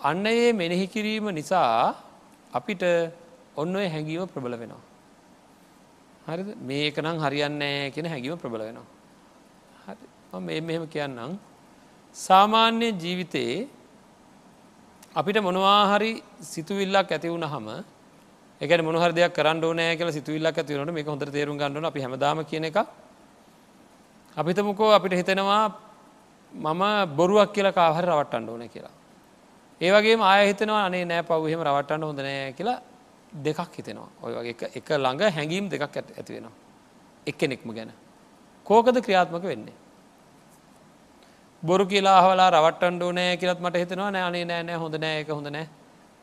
අන්න ඒ මෙනෙහි කිරීම නිසා අපිට ඔන්න ඔය හැඟීම ප්‍රබල වෙනවා. හරි මේක නම් හරියන්නේ කියෙන හැඟීම ප්‍රබල වෙනවා. හරි මෙහෙම කියන්නම් සාමාන්‍ය ජීවිතයේ අපිට මොනවාහරි සිතුවිල්ලක් ඇති වුණ හම එක මොහර දෙයක් කරන්න නෑ කියල සිතුවිල්ලක් ඇතිවනට මේ හොඳ තේරුම් ගන්නන අපි හැමදාම කියන එක අපිතමකෝ අපිට හිතෙනවා මම බොරුවක් කියලා කාහර රවට්ටන්න ඕන කියලා. ඒවගේ ආය හිතනවා අනේ නෑ පව්හෙම රවට්ටන්න හොඳ නෑ කියලා දෙකක් හිතෙනවා. ඔය වගේ එක ළඟ හැඟීම් දෙකක් ඇති වෙනවා. එක්කෙනෙක්ම ගැන. කෝකද ක්‍රියාත්මක වෙන්නේ? බොරු කියලා හලා රවට්ටන්ඩ නෑ කියලත් මට හිතෙනවා. නෑ අනේ නෑ නෑ හොඳ නෑ එක හොඳ නෑ.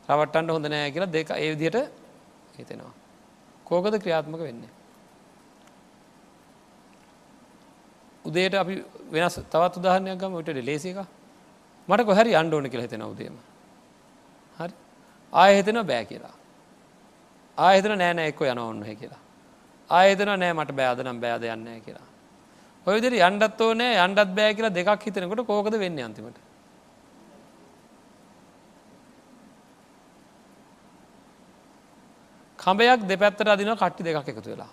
රවට්ටන්ඩ හොඳ නෑ කියලා දෙක ඒවිදියට හිතෙනවා. කෝකද ක්‍රියාත්මක වෙන්නේ? උදේට අපි වෙනස් තවත් උදාහරණයක් ගම. ට ලේසික මට කොහැරි අන්ඩෝන කියලා හිතෙන උදේම. හරි. ආය හිතෙන බෑ කියලා. ආයතන නෑනෑ එක්ක යන ඔන්න කියලා. ආයතන නෑ මට බෑදනම් බෑද යන්න කියලා. ඔයදිරි අන්ඩත් ඕනෑ අන්ඩත් බෑ කියලා දෙකක් හිතනකොට කෝකද වෙන්න අන්තිමට. කඹයක් දෙපැත්තට අදින කට්ටි දෙකක් එකතු වෙලා.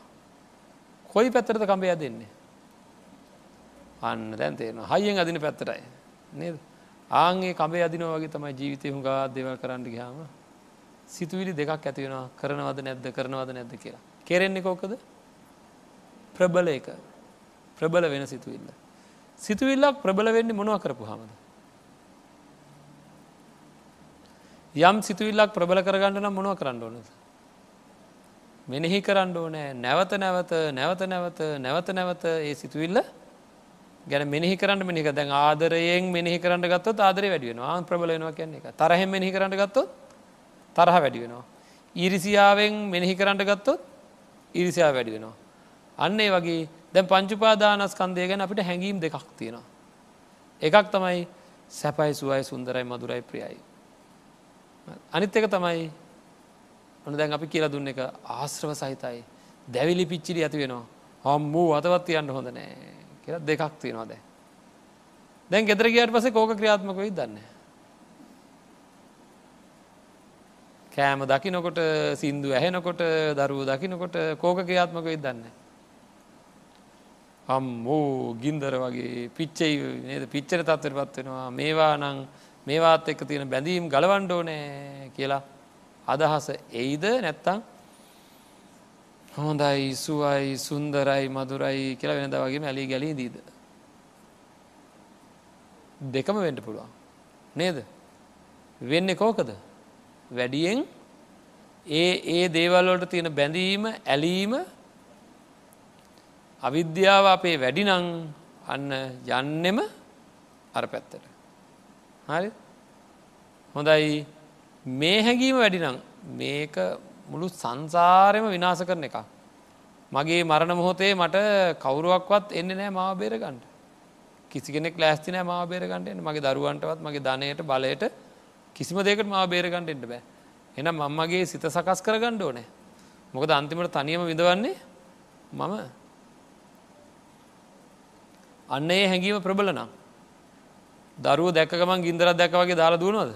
කොයි පැත්තරද කඹය දෙන්නේ. අන්න දැන් තේරෙන හයියෙන් අදින පැත්තරයි නේද ආන්ගේ කඹේ අදිනෝ වගේ තමයි ජීවිතය හුඟා දෙවල් කරන්න ගහම සිතුවිලි දෙකක් ඇතිවෙනවා කරනවද නැද්ද කරනවද නැද්ද කියලා. කෙරෙන්නේ කෝකද ප්‍රබල එක ප්‍රබල වෙන සිතුවිල්ල. සිතුවිල්ලක් ප්‍රබල වෙන්නේ මොනව කරපු හමද. යම් සිතුවිල්ලක් ප්‍රබල කරගන්න නම් මොනව කරන්න ඕනද. මෙනෙහි කරන්න ඕනෑ නැවත නැවත නැවත නැවත නැවත නැවත ඒ සිතුවිල්ල ගැන මෙහි කරන්න මෙනික දැන් ආදරයෙන් මෙහි කරන්න ගත්තොත් ආදර වැඩියෙනවා ප්‍රබල වෙනවා කියන්නේ එක තරහෙම මෙහි කරන්න ගත්තොත් තරහ වැඩි වෙනවා. ඉරිසියාවෙන් මෙනෙහි කරන්නට ගත්තොත් ඉරිසියා වැඩි වෙනවා. අන්න ඒ වගේ දැන් පංචුපාදානස්කන්දය ගැන අපිට හැඟීම් දෙකක් තියෙනවා. එකක් තමයි සැපයි සුවයි සුන්දරයි මදුරයි ප්‍රියයි. අනිත් එක තමයි ඔන දැන් අපි කියලා දුන්න එක ආශ්‍රව සහිතයි දැවිලි පිච්චිලි ඇති වෙනවා හම්මූ අතවත් තියන්න හොඳ නෑ කියලා දෙකක් තියෙනවා දැන්. දැන් ගෙදර ගියට පසේ කෝක ක්‍රියාත්මක වෙයි දන්නේ. කෑම දකිනකොට සින්දු ඇහෙනකොට දරුව දකිනකොට කෝක ක්‍රියාත්මක වෙයි දන්න. හම්මෝ ගින්දර වගේ පිච්චයි නේද පිච්චර තත්වර පත්වෙනවා මේවා නං මේවාත් එක්ක තියෙන බැඳීම් ගලවන්ඩෝ නෑ කියලා අදහස එයිද නැත්තං හොඳයි සුවයි සුන්දරයි මදුරයි කියලා වෙනද වගේ ඇලි ගැලී දීද. දෙකම වෙන්ඩ පුළුවන්. නේද. වෙන්න කෝකද. වැඩියෙන් ඒ ඒ දේවල්වලට තියෙන බැඳීම ඇලීම අවිද්‍යාව අපේ වැඩිනං අන්න යන්නෙම අර පැත්තට. හරි හොඳයි මේ හැඟීම වැඩිනම් මේක මුළු සංසාරයම විනාස කරන එක. මගේ මරණ මොහොතේ මට කවුරුවක්වත් එන්න නෑ මාව බේරගන්නට. කිසි කෙනෙක් ලෑස්ති නෑ මාව බේරගන්නට එන්න මගේ දරුවන්ටවත් මගේ ධනයට බලයට කිසිම දෙකට මාව බේරගන්නට එන්න බෑ. එනම් මම්මගේ සිත සකස් කරගන්න ඕනෑ. මොකද අන්තිමට තනියම විඳවන්නේ මම අන්න ඒ හැඟීම ප්‍රබල නම්. දරුව දැකගමන් ගින්දරත් දැක වගේ දාලා දුවනවද.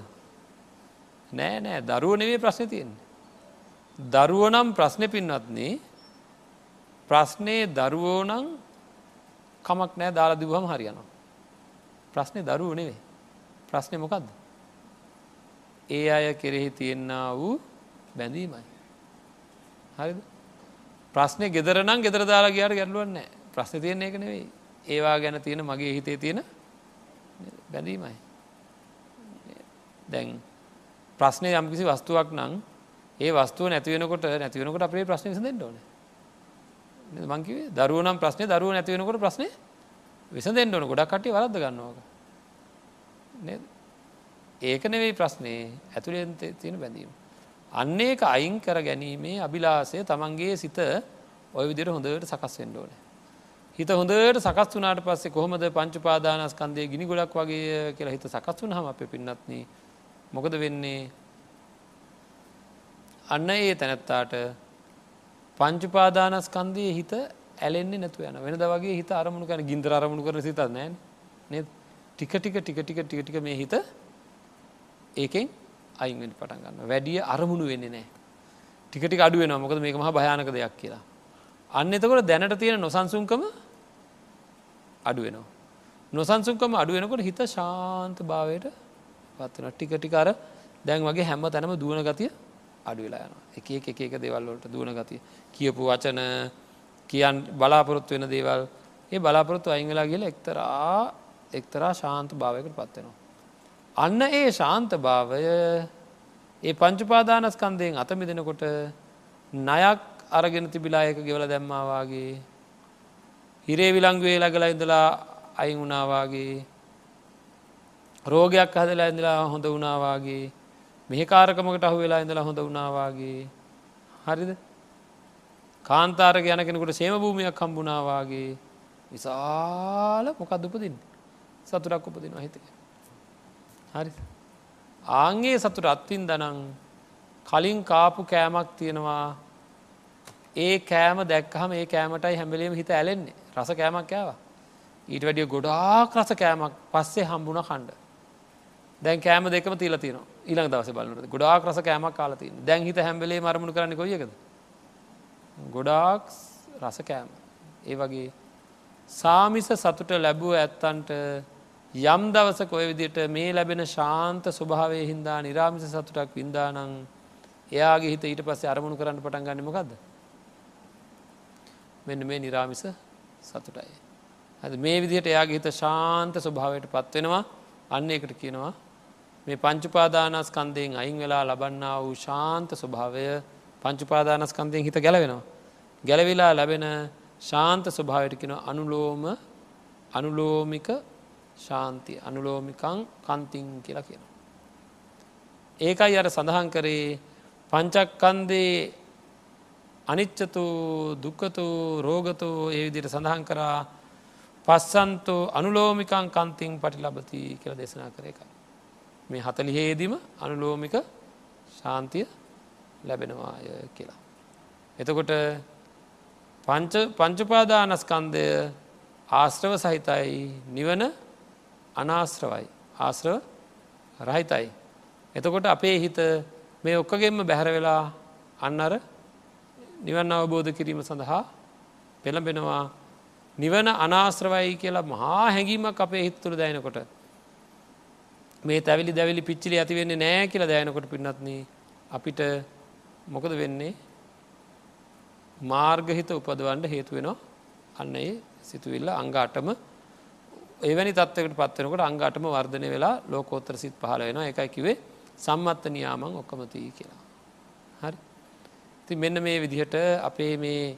නෑ නෑ දරුව නෙවේ ප්‍රශ්න තියෙන්නේ. දරුව නම් ප්‍රශ්න පින්වත්න්නේ ප්‍රශ්නය දරුවෝ නම් කමක් නෑ දාලා දිවහම හරියනවා. ප්‍රශ්නය දරුව නෙවේ. ප්‍රශ්නය මොකක්ද. ඒ අය කෙරෙහි තියෙන්න්න වූ බැඳීමයි. හරිද. ප්‍රශ්නය ගෙදර නම් ගෙදර දාලා ගයාට ගැටලුවන්න ප්‍රශ්න තියන්නේ එක නෙවෙයි ඒවා ගැන තියෙන මගේ හිතේ තියෙන බැඳීමයි. දැන් ප්‍රශ්නය යම්කිසි වස්තුවක් නං ඒ වස්තුව නැතිවෙනකොට නැතිවෙනකොට අපේ ප්‍රශ්න විසඳෙන්ට ඕන මංකිවේ දරුවනම් ප්‍රශ්නය දරුව නැතිවෙනකොට ප්‍රශ්නය විසඳෙන්ට ඕන ගොඩක් කටේ වරද ගන්නවාක ඒක නෙවෙයි ප්‍රශ්නයේ ඇතුළෙන් තියෙන බැඳීම. අන්න ඒක අයින් කර ගැනීමේ අභිලාසය තමන්ගේ සිත ඔය විදිර හොඳට සකස් වෙන්ඩ ඕන. හිත හොඳට සකස් වනාට පස්සේ කොහොමද පංචුපාදානස්කන්දය ගිනි ගොඩක් වගේ කියලා හිත සකස් වන හම අප පින්නත්න මොකද වෙන්නේ? අන්න ඒ තැනැත්තාට පංචුපාදානස්කන්දය හිත ඇලෙන්නේ නැතු යන වෙනද වගේ හිත අරමුණු කන ගින්දර අරමුණු කර සිත නෑ. නෙ ටික ටික ටික ටික ටික ටික මේ හිත ඒකෙන් අයින්වෙන් පටන් ගන්න වැඩිය අරමුණු වෙන්නේ නෑ ටිකටි අඩුවෙන මොකද මේක මහ භයානක දෙයක් කියලා. අන්න එතකොට දැනට තියෙන නොසන්සුන්කම අඩුවෙනවා නොසන්සුන්කම අඩුවෙනකොට හිත ශාන්ත භාවයට පත්වන ටික ටිකර දැන් වගේ හැම තැනම දුවන ගතිය අඩුවෙලා යන එක එක එක එක දෙවල්වලට දුවන ගතිය. කියපු වචන කියන් බලාපොරොත්තු වෙන දේවල් ඒ බලාපොරොත්තු අයිංගලා කියල එක්තරා එක්තරා ශාන්ත භාවයකට පත්වෙනවා අන්න ඒ ශාන්ත භාවය ඒ පංචුපාදානස්කන්දයෙන් අතමිදෙනකොට නයක් අරගෙන තිබිලා එක ගෙවල දැම්මාවාගේ හිරේ විලංගුවේ ලගලා ඉඳලා අයින් වුණාවාගේ රෝගයක් හදලා ඉඳලා හොඳ වුණාවාගේ මෙහි කාරකමකට අහු වෙලා ඉඳලා හොඳ වුණාවාගේ හරිද? කාන්තාරක යන කෙනෙකුට සේම භූමියක් කම්බුණාවාගේ විශාල මොකක්ද උපදින් සතුරක් උපදින හිතේ. හරි ආංගේ සතුට අත්වින් දනං කලින් කාපු කෑමක් තියෙනවා. ඒ කෑම දැක්කහම ඒ කෑමටයි හැමලීම හිත ඇලෙන්නේ. රස කෑමක් කෑවා. ඊට වැඩිය ගොඩාක් රස කෑමක් පස්සේ හම්බුණ කණ්ඩ දැන් කෑම දෙකම තිීල තින ඊළඟ දවස බලන්නට ගොඩාක් රස කෑමක් කාලතින් දැන් හිත හැම්බලේ මරමුණ කරන්න කොයකද ගොඩාක් රස කෑම. ඒ වගේ සාමිස සතුට ලැබුව ඇත්තන්ට යම් දවසක ඔය විදිට මේ ලැබෙන ශාන්ත ස්වභාවය හින්දා නිරාමිස සතුටක් වින්දානං එයාගේ හිත ඊට පස්සේ අරමුණු කරන්න පටන් ගන්න මොකක්ද මෙන්න මේ නිරාමිස සතුටයි. ඇද මේ විදිහට එයාගේ හිත ශාන්ත ස්වභාවයට පත්වෙනවා අන්න එකට කියනවා මේ පංචුපාදානස්කන්දයෙන් අයින් වෙලා ලබන්න වූ ශාන්ත ස්වභාවය පංචුපාදානස්කන්දයෙන් හිත ගැලවෙනවා. ගැලවිලා ලැබෙන ශාන්ත ස්වභාවට කෙන අනුලෝම අනුලෝමික ශාන්තිය අනුලෝමිකං කන්තිං කියලා කියන. ඒකයි අර සඳහන් කරේ පංචක්කන්දේ අනිච්චතු දුක්කතු රෝගතු ඒ විදිට සඳහන් කරා පස්සන්තු අනුලෝමිකං කන්තිං පටි ලබති කියල දෙසනා කර එක. මේ හතලිහේදීම අනුලෝමික ශාන්තිය ලැබෙනවාය කියලා. එතකොට පංචුපාදානස්කන්දය ආශ්‍රව සහිතයි නිවන අනාශ්‍රවයි ආශ්‍රව රහිතයි. එතකොට අපේ හිත මේ ඔක්කගෙන්ම බැහැර වෙලා අන්නර නිවන් අවබෝධ කිරීම සඳහා පෙළඹෙනවා. නිවන අනාශ්‍රවයි කියලා මහා හැඟීමක් අපේ හිත්තුළ දැයනකොට මේ තැවිලි දැවිලි පිච්චිලි ඇති වෙන්නේ නෑ කියලා දැයනකොට පින්නත්න අපිට මොකද වෙන්නේ? මාර්ගහිත උපදවන්ඩ හේතුවෙනවා අන්න ඒ සිතුවිල්ල අංග අටම එවැනි තත්වකට පත්වනකට අංගටම වර්ධනය වෙලා ලෝකෝත්තර සිත් පහල වෙනවා. එකයි කිවේ සම්මත්ත නියාමං ඔක්කමතිී කියලා. හරි. ති මෙන්න මේ විදිහට අපේ මේ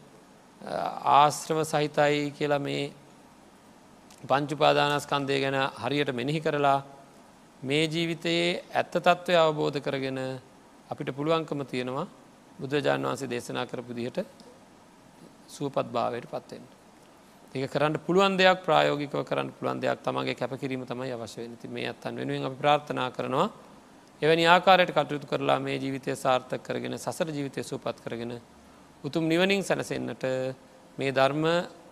ආශ්‍රව සහිතයි කියලා මේ පංචුපාදානස්කන්දය ගැන හරියට මෙනෙහි කරලා මේ ජීවිතයේ ඇත්ත තත්ත්වය අවබෝධ කරගෙන අපිට පුළුවන්කම තියෙනවා බුදුරජාණන් වහන්සේ දේශනා කරපු දිහට සුවපත් භාවයට පත්වෙන්. ඒක කරන්න පුළුවන් දෙයක් ප්‍රායෝගිකව කරන්න පුළුවන් දෙයක් තමගේ කැපකිරීම තමයි අවශ්‍ය නති මේ අත්තන් වෙනුවෙන් අපි ප්‍රාර්ථනා කරනවා එවැනි ආකාරයට කටයුතු කරලා මේ ජීවිතය සාර්ථක කරගෙන සසර ජීවිතය සූපත් කරගෙන උතුම් නිවනින් සැනසෙන්න්නට මේ ධර්ම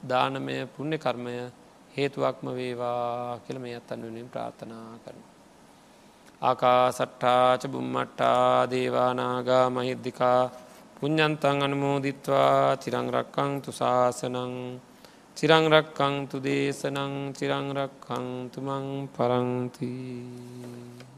දානමය පුුණ්‍ය කර්මය හේතුවක්ම වේවා කියල මේ අත්තන් වෙනුවෙන් ප්‍රාර්ථනා කරන. ආකා සට්ටාච බුම්මට්ටා දේවානාගා මහිද්දිකා පුඤ්ඥන්තන් අනුමෝදිත්වා චිරංරක්කං තුසාසනං චිරංරක්කං තු දේශනං චිරංරක්කං තුමං පරංතිී